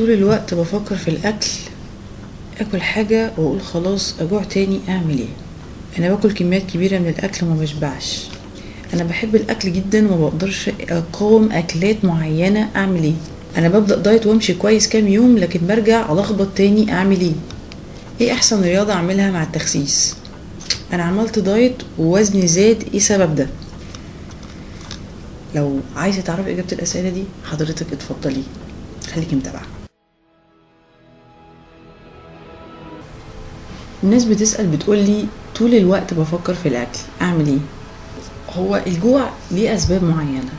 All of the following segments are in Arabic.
طول الوقت بفكر في الأكل آكل حاجة وأقول خلاص أجوع تاني أعمل إيه؟ أنا باكل كميات كبيرة من الأكل وما بشبعش. أنا بحب الأكل جدا وما بقدرش أقاوم أكلات معينة أعمل إيه؟ أنا ببدأ دايت وأمشي كويس كام يوم لكن برجع ألخبط تاني أعمل إيه؟ إيه أحسن رياضة أعملها مع التخسيس؟ أنا عملت دايت ووزني زاد إيه سبب ده؟ لو عايزة تعرفي إجابة الأسئلة دي حضرتك اتفضلي. خليكي متابعة. الناس بتسأل بتقولي طول الوقت بفكر في الأكل أعمل إيه؟ هو الجوع ليه أسباب معينة؟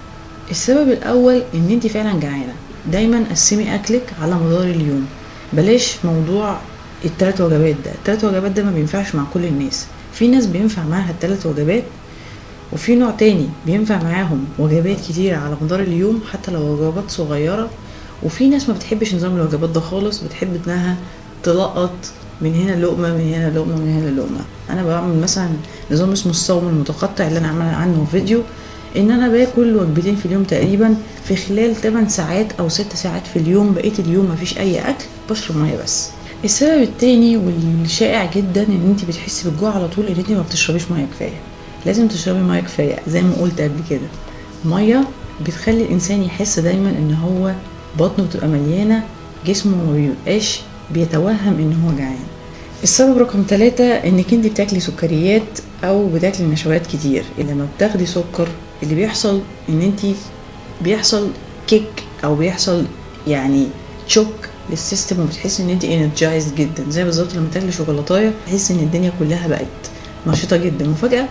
السبب الأول إن أنت فعلا جعانة. دايما قسمي أكلك على مدار اليوم. بلاش موضوع التلات وجبات ده. التلات وجبات ده ما بينفعش مع كل الناس. في ناس بينفع معاها التلات وجبات وفي نوع تاني بينفع معاهم وجبات كتيرة على مدار اليوم حتى لو وجبات صغيرة. وفي ناس ما بتحبش نظام الوجبات ده خالص بتحب إنها تلقط من هنا لقمة من هنا لقمة من هنا لقمة. أنا بعمل مثلا نظام اسمه الصوم المتقطع اللي أنا عامله عنه فيديو إن أنا باكل وجبتين في اليوم تقريبا في خلال 8 ساعات أو 6 ساعات في اليوم. بقية اليوم مفيش أي أكل بشرب مية بس. السبب التاني والشائع جدا إن انت بتحسي بالجوع على طول إن انت ما بتشربيش مية كفاية. لازم تشربي مية كفاية زي ما قلت قبل كده. مية بتخلي الإنسان يحس دايما إن هو بطنه بتبقى مليانة جسمه ما بيبقاش بيتوهم إن هو جعان. السبب رقم ثلاثة إنك أنت بتاكلي سكريات أو بتاكلي نشويات كتير. لما بتاخدي سكر اللي بيحصل إن أنت بيحصل كيك أو بيحصل يعني shock لل system وبتحسي إن أنت energized جدا. زي بالظبط لما تاكلي شوكولاتاية تحسي إن الدنيا كلها بقت نشيطة جدا. وفجأة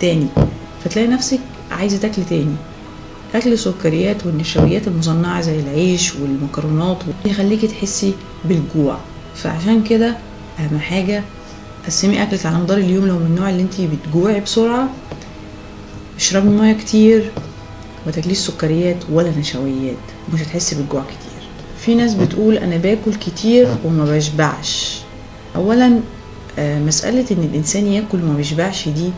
تاني فتلاقي نفسك عايزة تاكلي تاني. أكل السكريات والنشويات المصنعة زي العيش والمكرونات يخليكي تحسي بالجوع. فعشان كده أهم حاجة قسمي أكلك على مدار اليوم. لو من النوع اللي انت بتجوعي بسرعة اشربي مية كتير ما تاكليش سكريات ولا نشويات مش هتحسي بالجوع كتير. في ناس بتقول أنا باكل كتير وما بشبعش. اولا مسألة إن الإنسان ياكل وما بيشبعش دي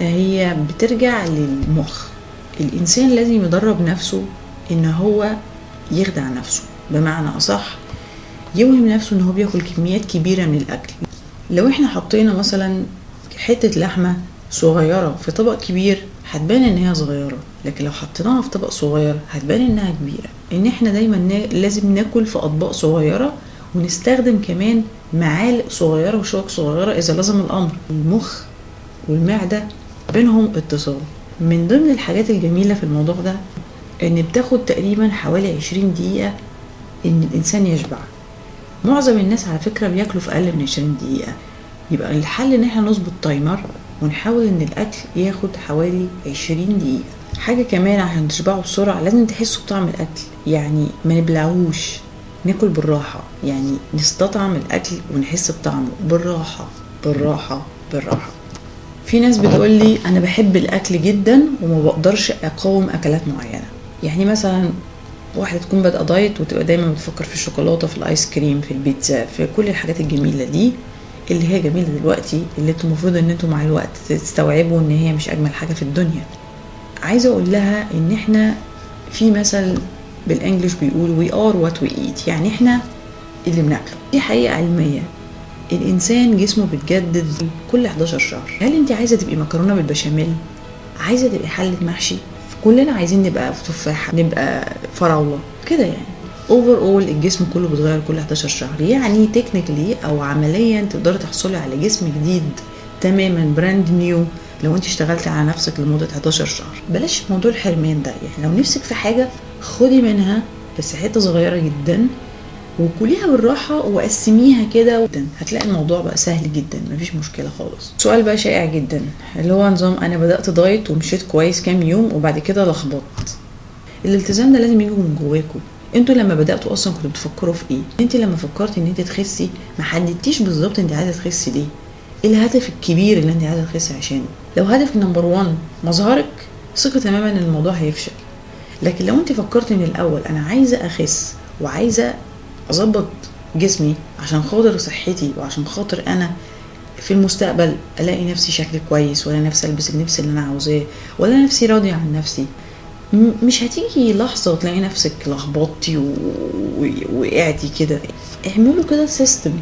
هي بترجع للمخ. الإنسان لازم يدرب نفسه إن هو يخدع نفسه بمعنى أصح يوهم نفسه إن هو بياكل كميات كبيرة من الأكل. لو إحنا حطينا مثلا حتة لحمة صغيرة في طبق كبير هتبان إن هي صغيرة لكن لو حطيناها في طبق صغير هتبان إنها كبيرة. إن إحنا دايما نا... لازم ناكل في أطباق صغيرة ونستخدم كمان معالق صغيرة وشوك صغيرة إذا لزم الأمر. المخ والمعدة بينهم اتصال. من ضمن الحاجات الجميلة في الموضوع ده إن بتاخد تقريبا حوالي عشرين دقيقة إن الإنسان يشبع. معظم الناس على فكرة بياكلوا في أقل من عشرين دقيقة. يبقى الحل إن إحنا نظبط تايمر ونحاول إن الأكل ياخد حوالي عشرين دقيقة. حاجة كمان عشان تشبعوا بسرعة لازم تحسوا بطعم الأكل. يعني ما نبلعوش ناكل بالراحة. يعني نستطعم الأكل ونحس بطعمه. بالراحة بالراحة بالراحة. في ناس بتقول لي أنا بحب الأكل جدا وما بقدرش أقاوم أكلات معينة. يعني مثلا واحدة تكون بادئة دايت وتبقى دايما بتفكر في الشوكولاتة في الآيس كريم في البيتزا في كل الحاجات الجميلة دي اللي هي جميلة دلوقتي اللي أنتوا المفروض إن أنتوا مع الوقت تستوعبوا إن هي مش أجمل حاجة في الدنيا. عايزه أقول لها إن إحنا في مثل بال English بيقول we are what we eat يعني إحنا اللي بناكله. دي حقيقة علمية. الإنسان جسمه بيتجدد كل 11 شهر. هل أنت عايزة تبقي مكرونة بالبشاميل؟ عايزة تبقي حلة محشي؟ كلنا عايزين نبقى تفاحة نبقى فراولة كده يعني. overall الجسم كله بيتغير كل 11 شهر. يعني technically أو عمليا تقدري تحصلي على جسم جديد تماما brand new لو أنت اشتغلتي على نفسك لمدة 11 شهر. بلاش موضوع الحرمان ده يعني. لو نفسك في حاجة خدي منها بس حتة صغيرة جدا. وكليها بالراحة وقسميها كده هتلاقي الموضوع بقى سهل جدا مفيش مشكلة خالص. سؤال بقى شائع جدا اللي هو نظام أنا بدأت دايت ومشيت كويس كام يوم وبعد كده لخبطت. الالتزام ده لازم يجي من جواكم أنتوا لما بدأتوا أصلا كنتوا بتفكروا في إيه؟ انت لما فكرتي إن انت تخسي ما حددتيش بالظبط انت عايزة تخسي ليه. إيه الهدف الكبير اللي انت عايزة تخسي عشانه؟ لو هدف number 1 مظهرك ثقي تماما إن الموضوع هيفشل. لكن لو انت فكرتي من الأول أنا عايزة أخس وعايزة أظبط جسمي عشان خاطر صحتي وعشان خاطر أنا في المستقبل ألاقي نفسي شكلي كويس ولا نفسي ألبس اللبس اللي أنا عاوزاه ولا نفسي راضية عن نفسي. مش هتيجي لحظة وتلاقي نفسك لخبطتي وقعتي كده. اعملوا كده system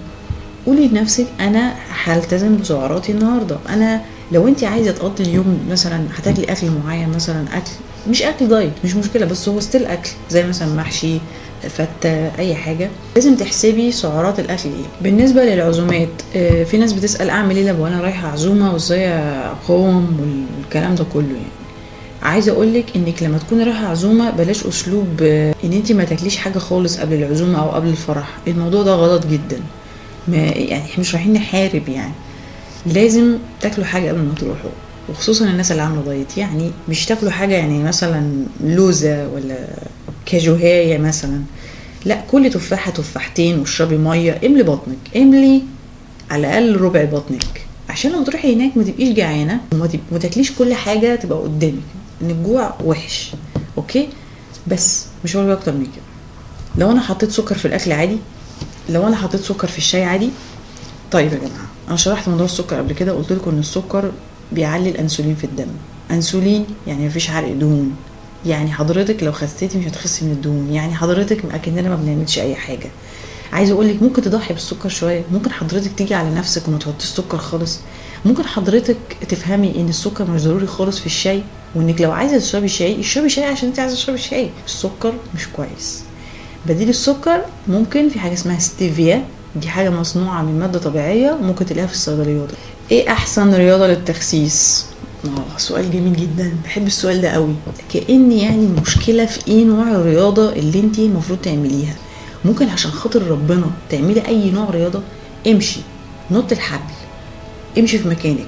قولي لنفسك أنا هلتزم بسعراتي النهارده. أنا لو انت عايزة تقضي اليوم مثلا هتاكلي أكل معين مثلا أكل مش أكل دايت مش مشكلة بس هو still أكل. زي مثلا محشي فته أي حاجة. لازم تحسبي سعرات الأكل إيه. بالنسبة للعزومات آه، في ناس بتسأل أعمل إيه لو أنا رايحة عزومة وإزاي أقاوم والكلام ده كله يعني. عايزة اقولك إنك لما تكوني رايحة عزومة بلاش أسلوب آه، إن انت ما تاكليش حاجة خالص قبل العزومة أو قبل الفرح. الموضوع ده غلط جدا. ما يعني مش رايحين نحارب يعني. لازم تاكلوا حاجة قبل ما تروحوا. وخصوصا الناس اللي عاملة دايت يعني مش تاكلوا حاجة يعني مثلا لوزة ولا كاجوهايه مثلا. لا كل تفاحة تفاحتين واشربي مية املي بطنك املي على الأقل ربع بطنك. عشان لما تروحي هناك ما تبقيش جعانة وما تاكليش كل حاجة تبقى قدامك إن الجوع وحش. أوكي؟ بس مش هقول أكتر من كده. لو أنا حطيت سكر في الأكل عادي لو أنا حطيت سكر في الشاي عادي طيب يا جماعة أنا شرحت موضوع السكر قبل كده قلت لكم إن السكر بيعلي الانسولين في الدم. انسولين يعني مفيش حرق دهون. يعني حضرتك لو خسيتي مش هتخسي من الدهون. يعني حضرتك اكننا ما بنعملش اي حاجة. عايزة أقول لك ممكن تضحي بالسكر شوية. ممكن حضرتك تيجي على نفسك وما تحطيش سكر خالص. ممكن حضرتك تفهمي ان السكر مش ضروري خالص في الشاي وانك لو عايزة تشربي شاي اشربي شاي عشان انت عايزة تشربي شاي. السكر مش كويس. بديل السكر ممكن في حاجة اسمها ستيفيا. دي حاجة مصنوعة من مادة طبيعية ممكن تلاقيها في الصيدليات إيه أحسن رياضة للتخسيس؟ آه سؤال جميل جدا. بحب السؤال ده قوي. كأن يعني المشكلة في إيه نوع الرياضة اللي أنت المفروض تعمليها؟ ممكن عشان خاطر ربنا تعملي أي نوع رياضة امشي. نط الحبل. امشي في مكانك.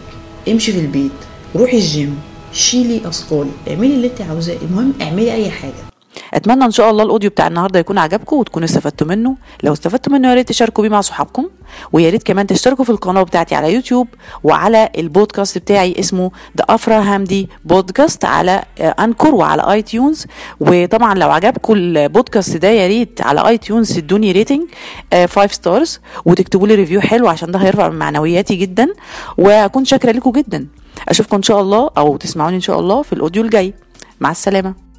امشي في البيت. روحي الجيم. شيلي أثقال. اعملي اللي أنت عاوزاه. المهم اعملي أي حاجة. أتمنى إن شاء الله الأوديو بتاع النهارده يكون عجبكم وتكونوا استفدتوا منه. لو استفدتوا منه يا ريت تشاركوا بيه مع صحابكم ويا ريت كمان تشتركوا في القناة بتاعتي على يوتيوب وعلى البودكاست بتاعي اسمه The Afra Hamdi podcast على آه، Anchor وعلى iTunes وطبعا لو عجبكم البودكاست ده يا ريت على iTunes تدوني rating 5 stars وتكتبوا لي review حلو عشان ده هيرفع من معنوياتي جدا. وأكون شاكرة لكم جدا. أشوفكم إن شاء الله أو تسمعوني إن شاء الله في ال audio الجاي. مع السلامة.